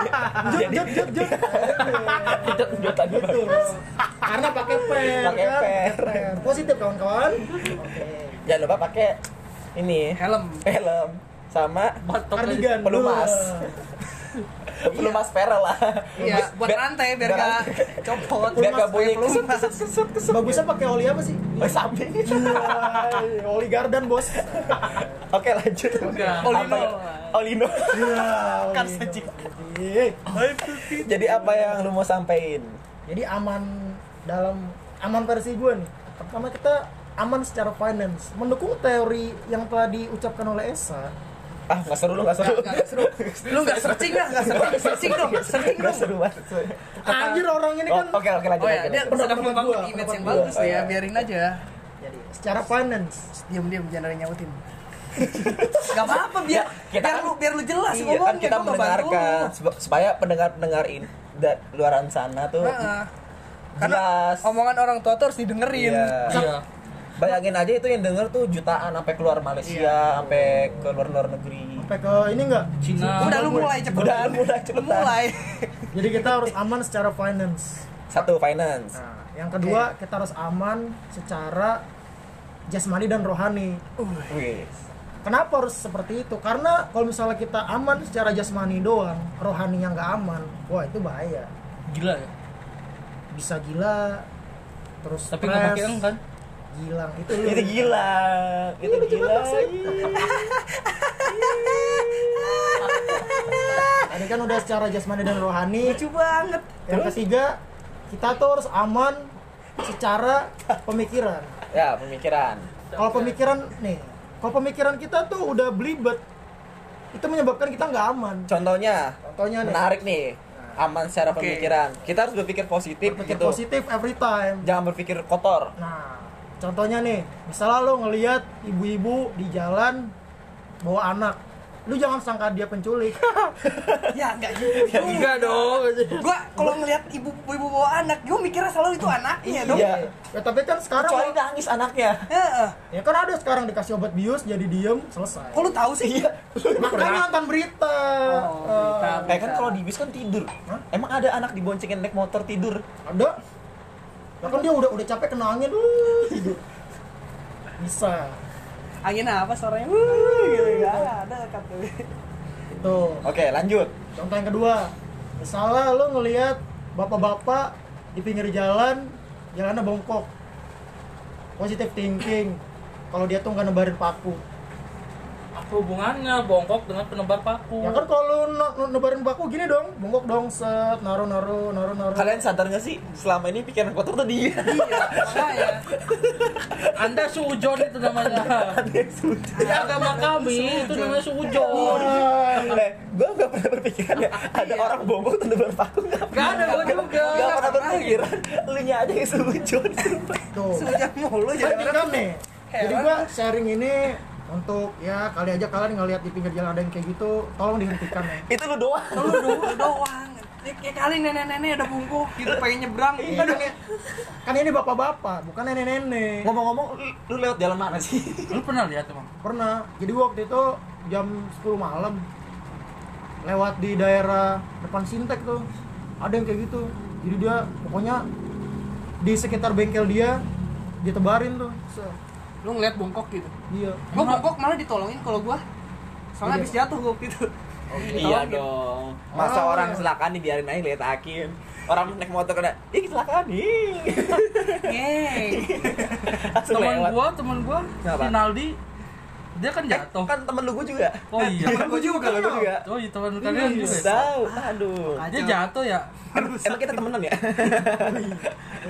Speaker 2: <laughs>
Speaker 4: Jut, jut, jut, jut.
Speaker 2: jotan
Speaker 4: Gitu. Karena pakai pen.
Speaker 2: Pakai
Speaker 4: kan?
Speaker 2: pen.
Speaker 4: Positif kawan-kawan. Oke.
Speaker 2: jangan lupa pakai ini
Speaker 1: helm
Speaker 2: helm sama
Speaker 4: Kardigan.
Speaker 2: pelumas <laughs>
Speaker 4: Wah.
Speaker 2: pelumas perel lah
Speaker 1: iya buat rantai biar gak copot
Speaker 2: biar gak bunyi kesut kesut kesut kesut
Speaker 4: Bagusnya pakai oli apa sih?
Speaker 2: samping
Speaker 4: Wah, oli gardan bos. <laughs>
Speaker 2: oke lanjut. Apa ya? Olino <laughs>
Speaker 4: Kan
Speaker 1: saja.
Speaker 2: jadi apa yang lu mau sampein
Speaker 4: Jadi aman dalam aman versi gue nih. Pertama kita aman secara finance. Mendukung teori yang telah diucapkan oleh Esa.
Speaker 2: Ah nggak seru lu nggak seru.
Speaker 1: Nggak, seru. Lu nggak searching lah nggak searching searching dong searching dong.
Speaker 2: seru banget.
Speaker 4: Anjir orang ini
Speaker 2: Oh,
Speaker 4: kan
Speaker 2: oke oke lanjut
Speaker 1: oh ya dia sedang membangun image yang bagus ya
Speaker 2: iya.
Speaker 1: biarin aja.
Speaker 4: Jadi secara finance.
Speaker 1: Diam diam jangan ada yang nyautin. Gak apa-apa biar
Speaker 2: Ya, kita
Speaker 1: biar
Speaker 2: kan-
Speaker 1: lu biar lu jelas
Speaker 2: Iya,
Speaker 1: ngomongnya
Speaker 2: kan kita mendengarkan. Supaya pendengar-pendengar ini da- luaran sana tuh
Speaker 1: Heeh. Karena
Speaker 2: jelas.
Speaker 1: omongan orang tua tuh harus didengerin.
Speaker 2: Iya.
Speaker 3: Iya.
Speaker 2: Bayangin aja itu yang denger tuh jutaan sampai keluar Malaysia,
Speaker 1: Iya.
Speaker 2: sampai ke luar luar negeri.
Speaker 4: sampai ke ini enggak
Speaker 3: Cina.
Speaker 1: Udah lu mulai cepetan.
Speaker 2: Udah, mulai
Speaker 1: Lu
Speaker 2: cepetan.
Speaker 1: mulai. <laughs>
Speaker 4: jadi kita harus aman secara finance
Speaker 2: Satu finance.
Speaker 4: nah yang kedua kita harus aman secara jasmani dan rohani.
Speaker 2: Wih.
Speaker 4: Kenapa harus seperti itu? Karena kalau misalnya kita aman secara jasmani doang, rohaninya nggak aman, wah itu bahaya.
Speaker 3: Gila ya.
Speaker 4: Bisa gila, terus
Speaker 3: Tapi nggak pakai kan?
Speaker 4: Gilang itu lu.
Speaker 2: Itu gila. Itu
Speaker 4: Iya, lucu
Speaker 2: gila.
Speaker 4: banget, Shay. <laughs> Tadi kan udah secara jasmani dan rohani.
Speaker 1: lucu banget
Speaker 4: Yang ketiga, kita tuh harus aman secara pemikiran.
Speaker 2: Ya, pemikiran.
Speaker 4: Kalau pemikiran nih, kalau pemikiran kita tuh udah belibet, itu menyebabkan kita nggak aman.
Speaker 2: Contohnya,
Speaker 4: Contohnya nih,
Speaker 2: menarik nih. Aman secara
Speaker 1: Oke.
Speaker 2: pemikiran. Kita harus berpikir positif
Speaker 4: berpikir
Speaker 2: gitu.
Speaker 4: positif every time.
Speaker 2: Jangan berpikir kotor.
Speaker 4: Nah, contohnya nih, misalnya lo ngelihat ibu-ibu di jalan bawa anak, lu jangan sangka dia penculik. <laughs>
Speaker 1: ya enggak gitu
Speaker 3: Enggak dong.
Speaker 1: gua kalau ngelihat ibu ibu bawa anak gua mikirnya selalu itu anaknya dong
Speaker 2: Iya.
Speaker 4: ya tapi kan sekarang
Speaker 2: Kecuali nangis anaknya.
Speaker 1: Heeh.
Speaker 4: ya kan ada sekarang dikasih obat bius jadi diem selesai.
Speaker 1: kok lu tahu sih
Speaker 2: Iya.
Speaker 4: Makanya nonton berita.
Speaker 1: Oh, berita.
Speaker 4: Eh,
Speaker 2: Eh kan kalau di bis kan tidur.
Speaker 4: Hah?
Speaker 2: Emang ada anak diboncengin naik motor tidur?
Speaker 4: ada. Ya kan dia udah udah capek kena angin, uh, tidur. Bisa.
Speaker 1: angin apa suaranya Wuh, gitu ya ada kata
Speaker 4: Itu.
Speaker 2: Oke, lanjut.
Speaker 4: Contoh yang kedua, misalnya lo ngelihat bapak-bapak di pinggir jalan, jalannya bongkok. Positive thinking. Kalau dia tuh nggak nebarin paku.
Speaker 3: Hubungannya bongkok dengan penebar paku?
Speaker 4: Ya kan kalau nebarin paku gini dong, bongkok dong, set, naruh naruh naruh naruh.
Speaker 2: Kalian sadar gak sih selama ini pikiran kotor tuh dia?
Speaker 1: iya makanya
Speaker 3: Anda sujon itu namanya. Di agama kami itu namanya sujon.
Speaker 2: eh, gue gak pernah berpikiran ya ada orang bongkok tuh nebar paku gak
Speaker 3: Gak ada gua juga.
Speaker 2: Gak pernah berpikiran Lu nya aja yang
Speaker 4: Tuh.
Speaker 1: sejak mulu jadi
Speaker 4: Jadi
Speaker 1: orang
Speaker 4: kan nih, jadi gua sharing ini untuk ya kali aja kalian ngelihat di pinggir jalan ada yang kayak gitu, tolong dihentikan ya. <laughs>
Speaker 2: Itu lu doang
Speaker 1: lu doang doang Ya, kayak kali nenek-nenek ada bungkuk gitu pengen nyebrang aduh
Speaker 4: Kan ini bapak-bapak, bukan nenek-nenek.
Speaker 2: Ngomong-ngomong lu, lu lewat jalan mana sih? <laughs>
Speaker 3: Lu pernah lihat emang?
Speaker 4: Pernah. Jadi waktu itu jam 10 malam lewat di daerah depan Sintek tuh. Ada yang kayak gitu. Jadi dia pokoknya di sekitar bengkel dia ditebarin tuh.
Speaker 1: Lu ngeliat bongkok gitu
Speaker 4: Iya.
Speaker 1: gua bongkok malah ditolongin kalau gua soalnya
Speaker 4: Iya.
Speaker 1: habis jatuh gua gitu <laughs>
Speaker 2: Iya dong Masa
Speaker 4: Oh,
Speaker 2: orang
Speaker 4: iya.
Speaker 2: kecelakaan dibiarin aja letakin Orang naik motor kena Ih kecelakaan ih <laughs>
Speaker 1: ngeng <laughs>
Speaker 2: Langsung
Speaker 3: Temen gua, temen gua? Rinaldi dia kan jatuh.
Speaker 2: Kan temen lu gue juga
Speaker 3: Oh iya.
Speaker 2: Temen gue juga Temen juga
Speaker 3: Oh iya teman kalian juga. ya?
Speaker 2: Tahu Aduh
Speaker 3: Dia jatuh ya.
Speaker 2: Emang kita temenan ya?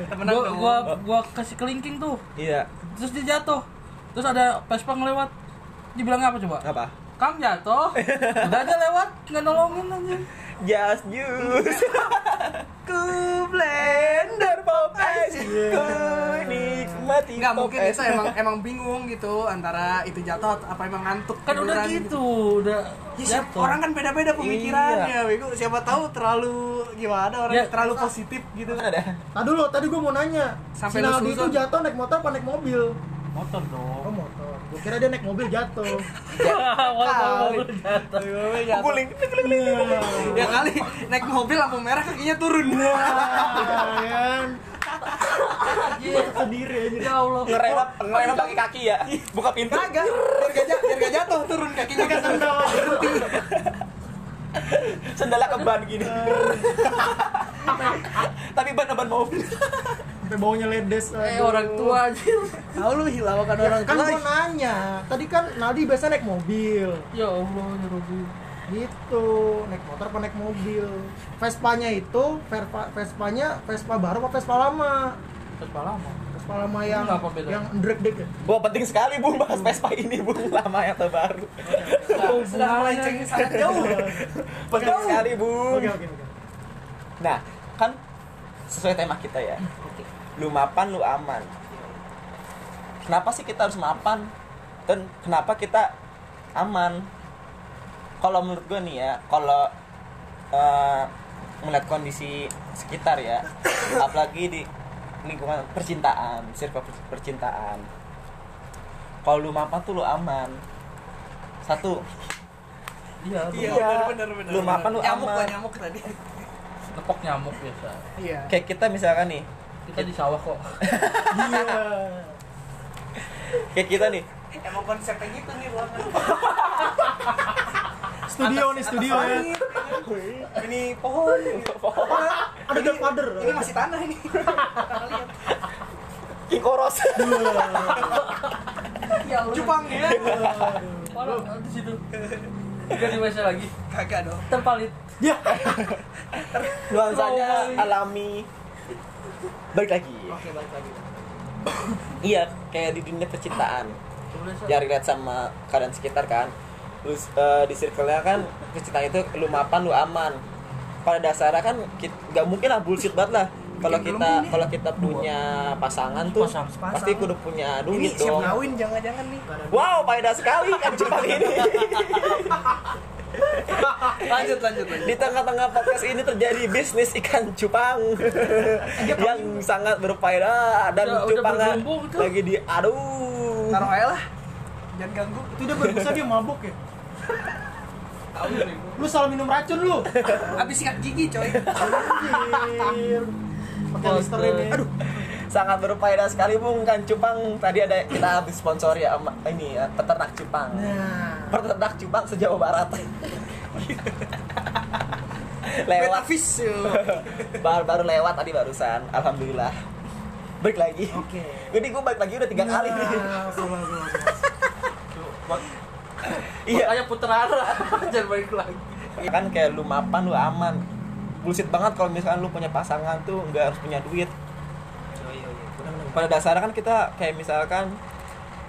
Speaker 1: temenan
Speaker 3: Gua, gua gua kasih kelingking tuh.
Speaker 2: Iya
Speaker 3: Terus dia jatuh. Terus ada Vespa ngelewat. Dibilang apa coba?
Speaker 2: Apa?
Speaker 3: Kang jatuh. <laughs> Udah aja lewat, nggak nolongin aja.
Speaker 2: Just juice <laughs> Ku blender pop ice Ku nikmati
Speaker 1: Enggak
Speaker 2: pop
Speaker 1: mungkin itu emang emang bingung gitu antara itu jatuh atau apa emang ngantuk
Speaker 3: Kan udah
Speaker 1: tiduran
Speaker 3: gitu, udah
Speaker 1: Ya, siap- orang kan beda-beda pemikirannya,
Speaker 2: Iya.
Speaker 1: Bego. Siapa tahu terlalu gimana orang
Speaker 3: Ya.
Speaker 1: terlalu positif gitu.
Speaker 2: Ada
Speaker 4: Tadi dulu, tadi gua mau nanya.
Speaker 1: Sampai
Speaker 4: si
Speaker 1: lu
Speaker 4: Naldi itu jatuh naik motor apa naik mobil?
Speaker 3: motor
Speaker 4: Oh
Speaker 3: dong.
Speaker 4: motor. Gua kira dia naik mobil jatuh. <laughs>
Speaker 3: Motor jatuh.
Speaker 2: Guling
Speaker 1: Ya kali naik mobil lampu merah kakinya turun. <laughs>
Speaker 4: Kan. sendiri aja.
Speaker 3: Ya Allah.
Speaker 2: Ngerem ngerem pakai kaki ya? Buka pintu.
Speaker 1: Kagak, biar gak, ja- biar gak jatuh turun kakinya. Kan sendal berhenti.
Speaker 2: Sendalnya ke <laughs> ban gini Tapi ban-ban mobil
Speaker 4: Sampai baunya ledes.
Speaker 3: Eh
Speaker 4: aduh.
Speaker 3: orang tua aja.
Speaker 1: Tahu lu hilangkan orang
Speaker 4: Kan
Speaker 1: tua.
Speaker 4: gua nanya. Tadi kan Naldi biasa naik mobil.
Speaker 3: Ya Allah, ya Rabbi.
Speaker 4: Gitu, naik motor apa naik mobil. Vespanya itu, Vespa, Vespanya Vespa baru apa Vespa lama?
Speaker 3: Vespa lama.
Speaker 4: Vespa lama yang yang drag dek ya?
Speaker 2: Wah penting sekali Bung bahas Vespa ini Bung Lama atau baru
Speaker 1: Sudah melenceng sangat jauh.
Speaker 2: Penting sekali Bung
Speaker 4: Oke oke oke.
Speaker 2: Nah kan sesuai tema kita ya Lu mapan lu aman Kenapa sih kita harus mapan? Dan kenapa kita aman? Kalau menurut gue nih ya Kalau eh, melihat kondisi sekitar ya <coughs> Apalagi di lingkungan percintaan Circle per- percintaan Kalau lu mapan tuh lu aman Satu
Speaker 3: Iya,
Speaker 1: Iya, benar benar.
Speaker 2: Lu makan, lu
Speaker 1: nyamuk
Speaker 2: aman.
Speaker 1: nyamuk tadi.
Speaker 3: nepok nyamuk biasa.
Speaker 1: Iya.
Speaker 2: Kayak kita misalkan nih
Speaker 3: Kita di sawah kok.
Speaker 4: Iya.
Speaker 2: kayak kita nih.
Speaker 1: Emang konsepnya gitu nih ruangan
Speaker 4: studio nih studio ya.
Speaker 1: ini pohon.
Speaker 4: Ada godfather
Speaker 1: ini masih tanah ini.
Speaker 2: King Koros.
Speaker 1: Ya Jepang ya.
Speaker 3: Parah di situ. Enggak dibaca lagi.
Speaker 1: kagak dong.
Speaker 3: Terpalit.
Speaker 4: ya.
Speaker 2: Nuansanya alami balik lagi.
Speaker 1: Oke balik lagi. <coughs>
Speaker 2: Iya kayak di dunia percintaan. Yang relate sama keadaan sekitar kan. Lu eh, di circle-nya kan percintaan itu lu mapan lu aman. Pada dasarnya kan nggak mungkin lah bullshit banget lah. Kalau kita
Speaker 1: ini.
Speaker 2: kalau kita punya pasangan tuh
Speaker 3: Pasang.
Speaker 2: pasti kudu punya
Speaker 1: ini
Speaker 2: duit
Speaker 1: siap ngawin jangan-jangan nih.
Speaker 2: Wow faedah sekali kan Jepang ini <laughs>
Speaker 1: lanjut lanjut lanjut.
Speaker 2: Di tengah-tengah podcast ini terjadi bisnis ikan cupang. Yang sangat berfaedah dan
Speaker 3: Udah- udah
Speaker 2: cupangnya
Speaker 3: berbumbung itu.
Speaker 2: lagi di aduh
Speaker 1: taruh aja lah. Jangan ganggu.
Speaker 4: Itu dia berbusa dia mabuk ya.
Speaker 1: Tahu nih
Speaker 4: lu salah minum racun lu.
Speaker 1: Abis sikat gigi coy.
Speaker 4: Pakai ya aduh.
Speaker 2: Sangat berfaedah sekali bung. Kan cupang. Tadi ada kita habis sponsor ya sama ini ya, peternak cupang.
Speaker 4: Nah
Speaker 2: peternak cupang sejauh barat. Lewat. Baru baru lewat tadi barusan. Alhamdulillah. Balik lagi.
Speaker 4: Oke.
Speaker 2: Jadi gue balik lagi udah tiga kali. Nih
Speaker 4: Nah, salah.
Speaker 2: iya.
Speaker 3: Makanya puter arah. Jangan balik lagi.
Speaker 2: kan kayak lu mapan lu aman. Bullshit banget kalau misalkan lu punya pasangan tuh nggak harus punya duit. Pada dasarnya kan kita kayak misalkan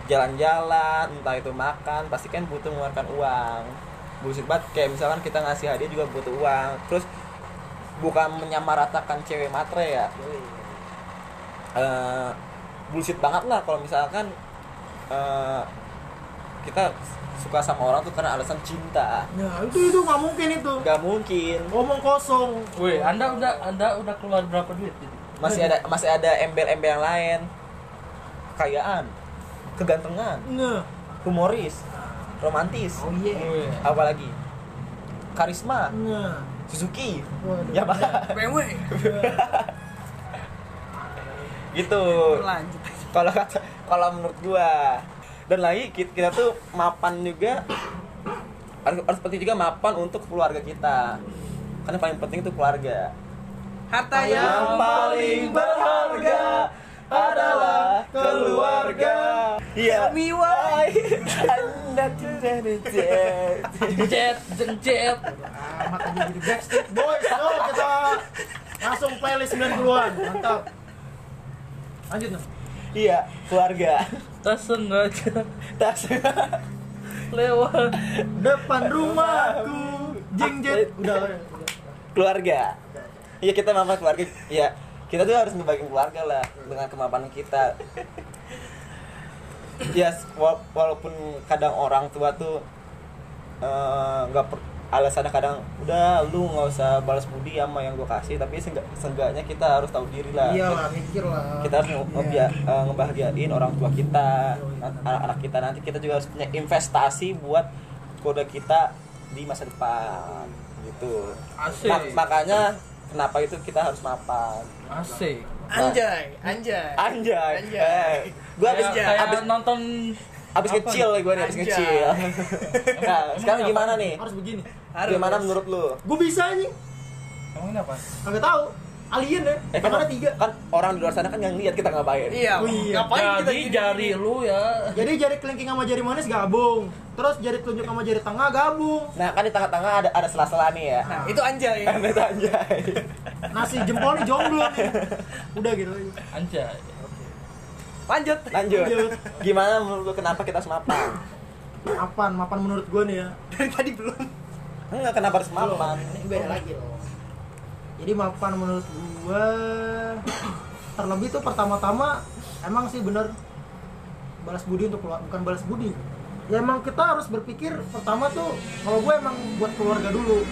Speaker 2: jalan-jalan entah itu makan pasti kan butuh mengeluarkan uang. Bullshit banget kayak misalkan kita ngasih hadiah juga butuh uang. Terus bukan menyamaratakan cewek matre ya. Eh, bullshit banget lah kalau misalkan eh, kita suka sama orang tuh karena alasan cinta.
Speaker 4: Nah, itu itu nggak mungkin itu.
Speaker 2: nggak mungkin.
Speaker 4: Ngomong kosong.
Speaker 3: Woi, Anda udah Anda udah keluar berapa duit? Gitu?
Speaker 2: masih ada masih ada embel-embel yang lain. Kekayaan kegantengan
Speaker 4: Nah,
Speaker 2: humoris romantis
Speaker 4: oh iya.
Speaker 3: Woi.
Speaker 2: apa lagi karisma
Speaker 4: Nah,
Speaker 2: Suzuki.
Speaker 4: Waduh.
Speaker 2: ya pak. <laughs>
Speaker 1: BMW <laughs>
Speaker 2: gitu. Kalau kata kalau menurut gua. Dan lagi kita, kita tuh mapan juga harus, harus penting juga mapan untuk keluarga kita. Karena paling penting itu keluarga.
Speaker 1: Harta
Speaker 2: yang paling berharga adalah keluarga iya
Speaker 1: miwai <laughs>
Speaker 2: anda tidak jet
Speaker 3: Jet, jet.
Speaker 4: Amat aja jadi Backstreet Boys. Yo, kita langsung playlist 90-an. Mantap. Lanjut, Nam.
Speaker 2: iya keluarga
Speaker 3: Tersengaja
Speaker 2: tas
Speaker 3: lewat.
Speaker 4: Depan rumahku. Jing jet. Udah,
Speaker 2: keluarga iya kita mapan keluarga ya kita tuh harus membagi keluarga lah dengan kemapanan kita. Ya wala- walaupun kadang orang tua tuh eh, nggak per alasannya kadang udah lu nggak usah balas budi sama yang gue kasih tapi seenggak- seenggaknya kita harus tahu diri lah.
Speaker 4: Iyalah, mikir lah.
Speaker 2: kita harus nge- ngebia- eh, ngebahagiain orang tua kita an- anak-anak kita. Nanti kita juga harus punya investasi buat keluarga kita di masa depan gitu.
Speaker 3: Asik.
Speaker 2: Ma- makanya kenapa itu kita harus mapan
Speaker 3: Asik.
Speaker 1: anjay anjay
Speaker 2: anjay,
Speaker 1: Anjay.
Speaker 2: Eh, gua abis
Speaker 3: Kayak- kayak
Speaker 2: abis
Speaker 3: nonton
Speaker 2: abis
Speaker 3: apa
Speaker 2: kecil gue nih abis
Speaker 1: Anjay.
Speaker 2: kecil <laughs> nah sekarang gimana nih
Speaker 4: Harus begini.
Speaker 1: Harus.
Speaker 2: gimana menurut lu
Speaker 4: Gue bisa nih.
Speaker 3: Kamu ini apa?
Speaker 4: Kagak tahu. Alien ya.
Speaker 2: eh
Speaker 4: Kan
Speaker 2: kan,
Speaker 4: ada tiga.
Speaker 2: kan orang di luar sana kan yang lihat kita ngapain
Speaker 1: iya
Speaker 4: Oh iya.
Speaker 1: ngapain kita
Speaker 3: Jadi
Speaker 1: gini?
Speaker 3: jari lu ya.
Speaker 4: Jadi jari kelingking sama jari manis gabung. Terus jari telunjuk sama jari tengah gabung.
Speaker 2: nah kan di tengah-tengah ada ada sela-sela nih ya
Speaker 1: nah itu anjay
Speaker 2: kan <laughs> itu anjay
Speaker 4: Nasi jempol nih jomblo nih. Udah gitu aja.
Speaker 3: Anjay.
Speaker 1: lanjut
Speaker 2: lanjut
Speaker 4: Lanjut.
Speaker 2: gimana menurut lu kenapa kita harus mapan
Speaker 4: Mapan, mapan menurut gue nih ya.
Speaker 1: dari tadi belum
Speaker 2: enggak kenapa harus mapan
Speaker 4: Ini beda lagi loh. Jadi mapan menurut gua terlebih tuh pertama-tama emang sih bener balas budi untuk keluar bukan balas budi. Ya emang kita harus berpikir pertama tuh kalau gue emang buat keluarga dulu.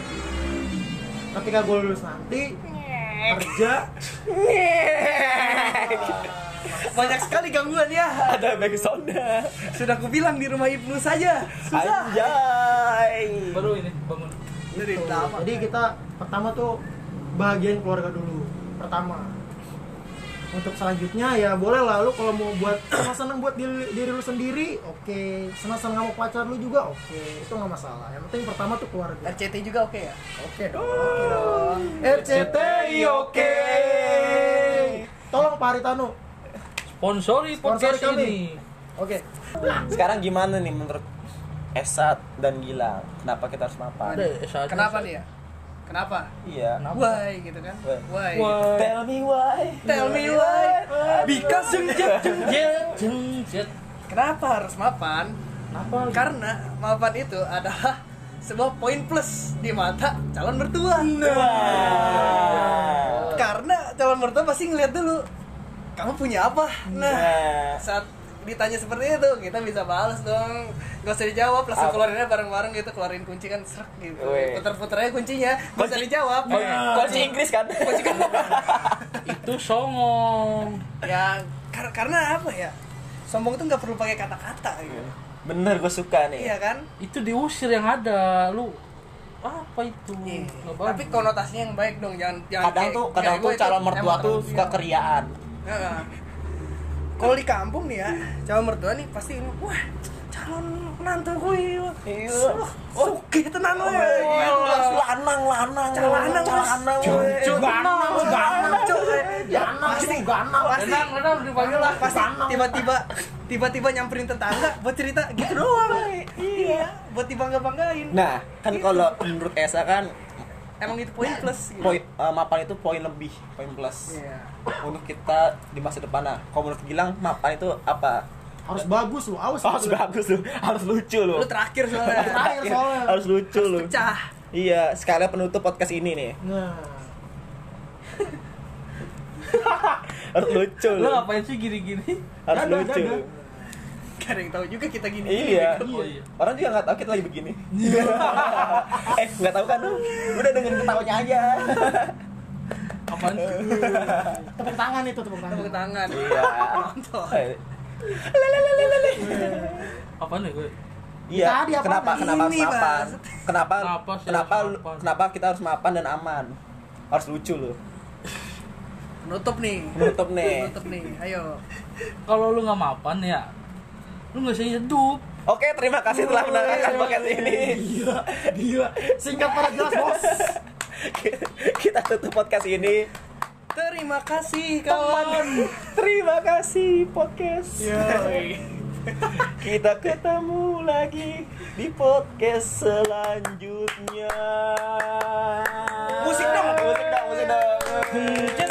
Speaker 4: Ketika gue lulus nanti kerja.
Speaker 1: Banyak sekali gangguan ya.
Speaker 2: Ada backsoundnya
Speaker 1: sudah kubilang di rumah ibnu saja. Susah.
Speaker 2: Anjay.
Speaker 3: Baru ini bangun.
Speaker 4: jadi kita pertama tuh bahagiain keluarga dulu pertama. Untuk selanjutnya ya boleh lah lu kalau mau buat <clears throat> senang-senang buat diri, diri lu sendiri oke. Senang-senang sama pacar lu juga oke. Itu nggak masalah. Yang penting pertama tuh keluarga.
Speaker 1: RCT juga oke ya?
Speaker 4: Oke dong. Oke dong. RCTI oke. Tolong Pak Haritano
Speaker 3: Sponsori
Speaker 4: Sponsori kami.
Speaker 3: ini.
Speaker 4: oke.
Speaker 2: Sekarang gimana nih menurut Esat dan Gilang? Kenapa kita harus mapan?
Speaker 3: Ada S1.
Speaker 1: kenapa nih ya kenapa
Speaker 2: Iya.
Speaker 3: Kenapa?
Speaker 1: why gitu kan
Speaker 2: Why?
Speaker 1: why
Speaker 3: Why?
Speaker 2: Tell me why.
Speaker 1: tell me why because
Speaker 3: Jeng jet jeng jet jeng jet.
Speaker 1: kenapa harus mapan
Speaker 3: Kenapa?
Speaker 1: karena mapan itu adalah sebuah poin plus di mata calon mertua
Speaker 2: Nah.
Speaker 1: karena calon mertua pasti ngeliat dulu kamu punya apa nah
Speaker 2: Nah.
Speaker 1: saat ditanya seperti itu kita bisa balas dong gak usah dijawab langsung keluarinnya bareng-bareng gitu keluarin kunci kan serak gitu puter-puter aja kuncinya gak usah
Speaker 2: Kunci-
Speaker 1: dijawab
Speaker 2: Kunci Inggris kan? <laughs>
Speaker 3: Itu songong.
Speaker 1: ya kar- karena apa ya sombong tuh nggak perlu pakai kata-kata gitu
Speaker 2: Bener gue suka nih.
Speaker 1: iya kan
Speaker 3: Itu diusir yang ada. Lu apa itu?
Speaker 1: Iya.
Speaker 3: Nggak
Speaker 1: tapi konotasinya yang baik dong jangan jangan
Speaker 2: Kadang
Speaker 1: kayak-
Speaker 2: tuh kadang tuh calon mertua tuh
Speaker 1: terus,
Speaker 2: suka
Speaker 1: iya.
Speaker 2: keriaan.
Speaker 1: Heeh. Kalau di kampung nih ya, calon mertua nih pasti ini, wah calon menantu gue,
Speaker 2: Iya.
Speaker 1: oke tenan we.
Speaker 2: Lanang lanang.
Speaker 1: Lanang,
Speaker 2: lanang.
Speaker 1: Cuk,
Speaker 4: ganang, ganang.
Speaker 1: Cuk, we.
Speaker 4: ganang
Speaker 1: Pasti,
Speaker 4: ganang
Speaker 1: pasti,
Speaker 3: renang dipanggil lah.
Speaker 1: pasti tiba-tiba tiba-tiba nyamperin tetangga buat cerita gitu doang. Iya, buat dibangga banggain.
Speaker 2: Nah, kan kalau menurut Esa kan
Speaker 1: Emang itu poin plus. Gitu.
Speaker 2: poin eh, mapan itu poin lebih, poin plus.
Speaker 1: Iya.
Speaker 2: Untuk kita di masa depan. Nah, kalau menurut Gilang mapan itu apa?
Speaker 4: harus bagus lu awas
Speaker 2: Harus bagus lu, harus lucu lu.
Speaker 1: Lu terakhir soalnya.
Speaker 4: terakhir soalnya
Speaker 2: Harus lucu lu.
Speaker 1: Pecah.
Speaker 2: Iya, sekalian penutup podcast ini nih.
Speaker 4: nah <laughs>
Speaker 2: Harus lucu
Speaker 3: Lu
Speaker 2: lu.
Speaker 3: ngapain sih gini-gini?
Speaker 2: Harus
Speaker 4: Dadah,
Speaker 2: lucu.
Speaker 4: dadah.
Speaker 1: Gak ada yang tahu juga kita gini.
Speaker 2: Iya.
Speaker 3: Oh <laughs> iya.
Speaker 2: Orang juga nggak tahu kita lagi begini. <laughs> eh, nggak tahu kan lu? Udah dengerin ketawanya aja.
Speaker 3: Apaan sih? <laughs>
Speaker 4: tepuk tangan itu tepuk tangan
Speaker 1: Tepuk tangan.
Speaker 2: Iya.
Speaker 1: Nonton.
Speaker 2: Eh,
Speaker 3: Apaan ya gue?
Speaker 2: Iya.
Speaker 4: Tadi apa?
Speaker 2: Kenapa kenapa harus
Speaker 1: Ini,
Speaker 2: mapan? Kenapa
Speaker 3: Kenapa sih
Speaker 2: kenapa kita harus mapan dan aman? Harus lucu lu.
Speaker 1: Penutup nih.
Speaker 2: Penutup nih.
Speaker 1: Penutup nih. Ayo.
Speaker 3: Kalau lu nggak mapan ya, lu nggak bisa hidup.
Speaker 2: Oke, terima kasih telah mendengarkan podcast ini.
Speaker 4: gila gila singkat pada jelas bos <laughs>
Speaker 2: Kita tutup podcast ini.
Speaker 1: Terima kasih kawan.
Speaker 2: Terima kasih podcast. <laughs> Kita ketemu lagi di podcast selanjutnya.
Speaker 1: Musik dong.
Speaker 2: musik dong, musik dong.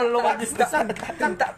Speaker 1: Belum aja tak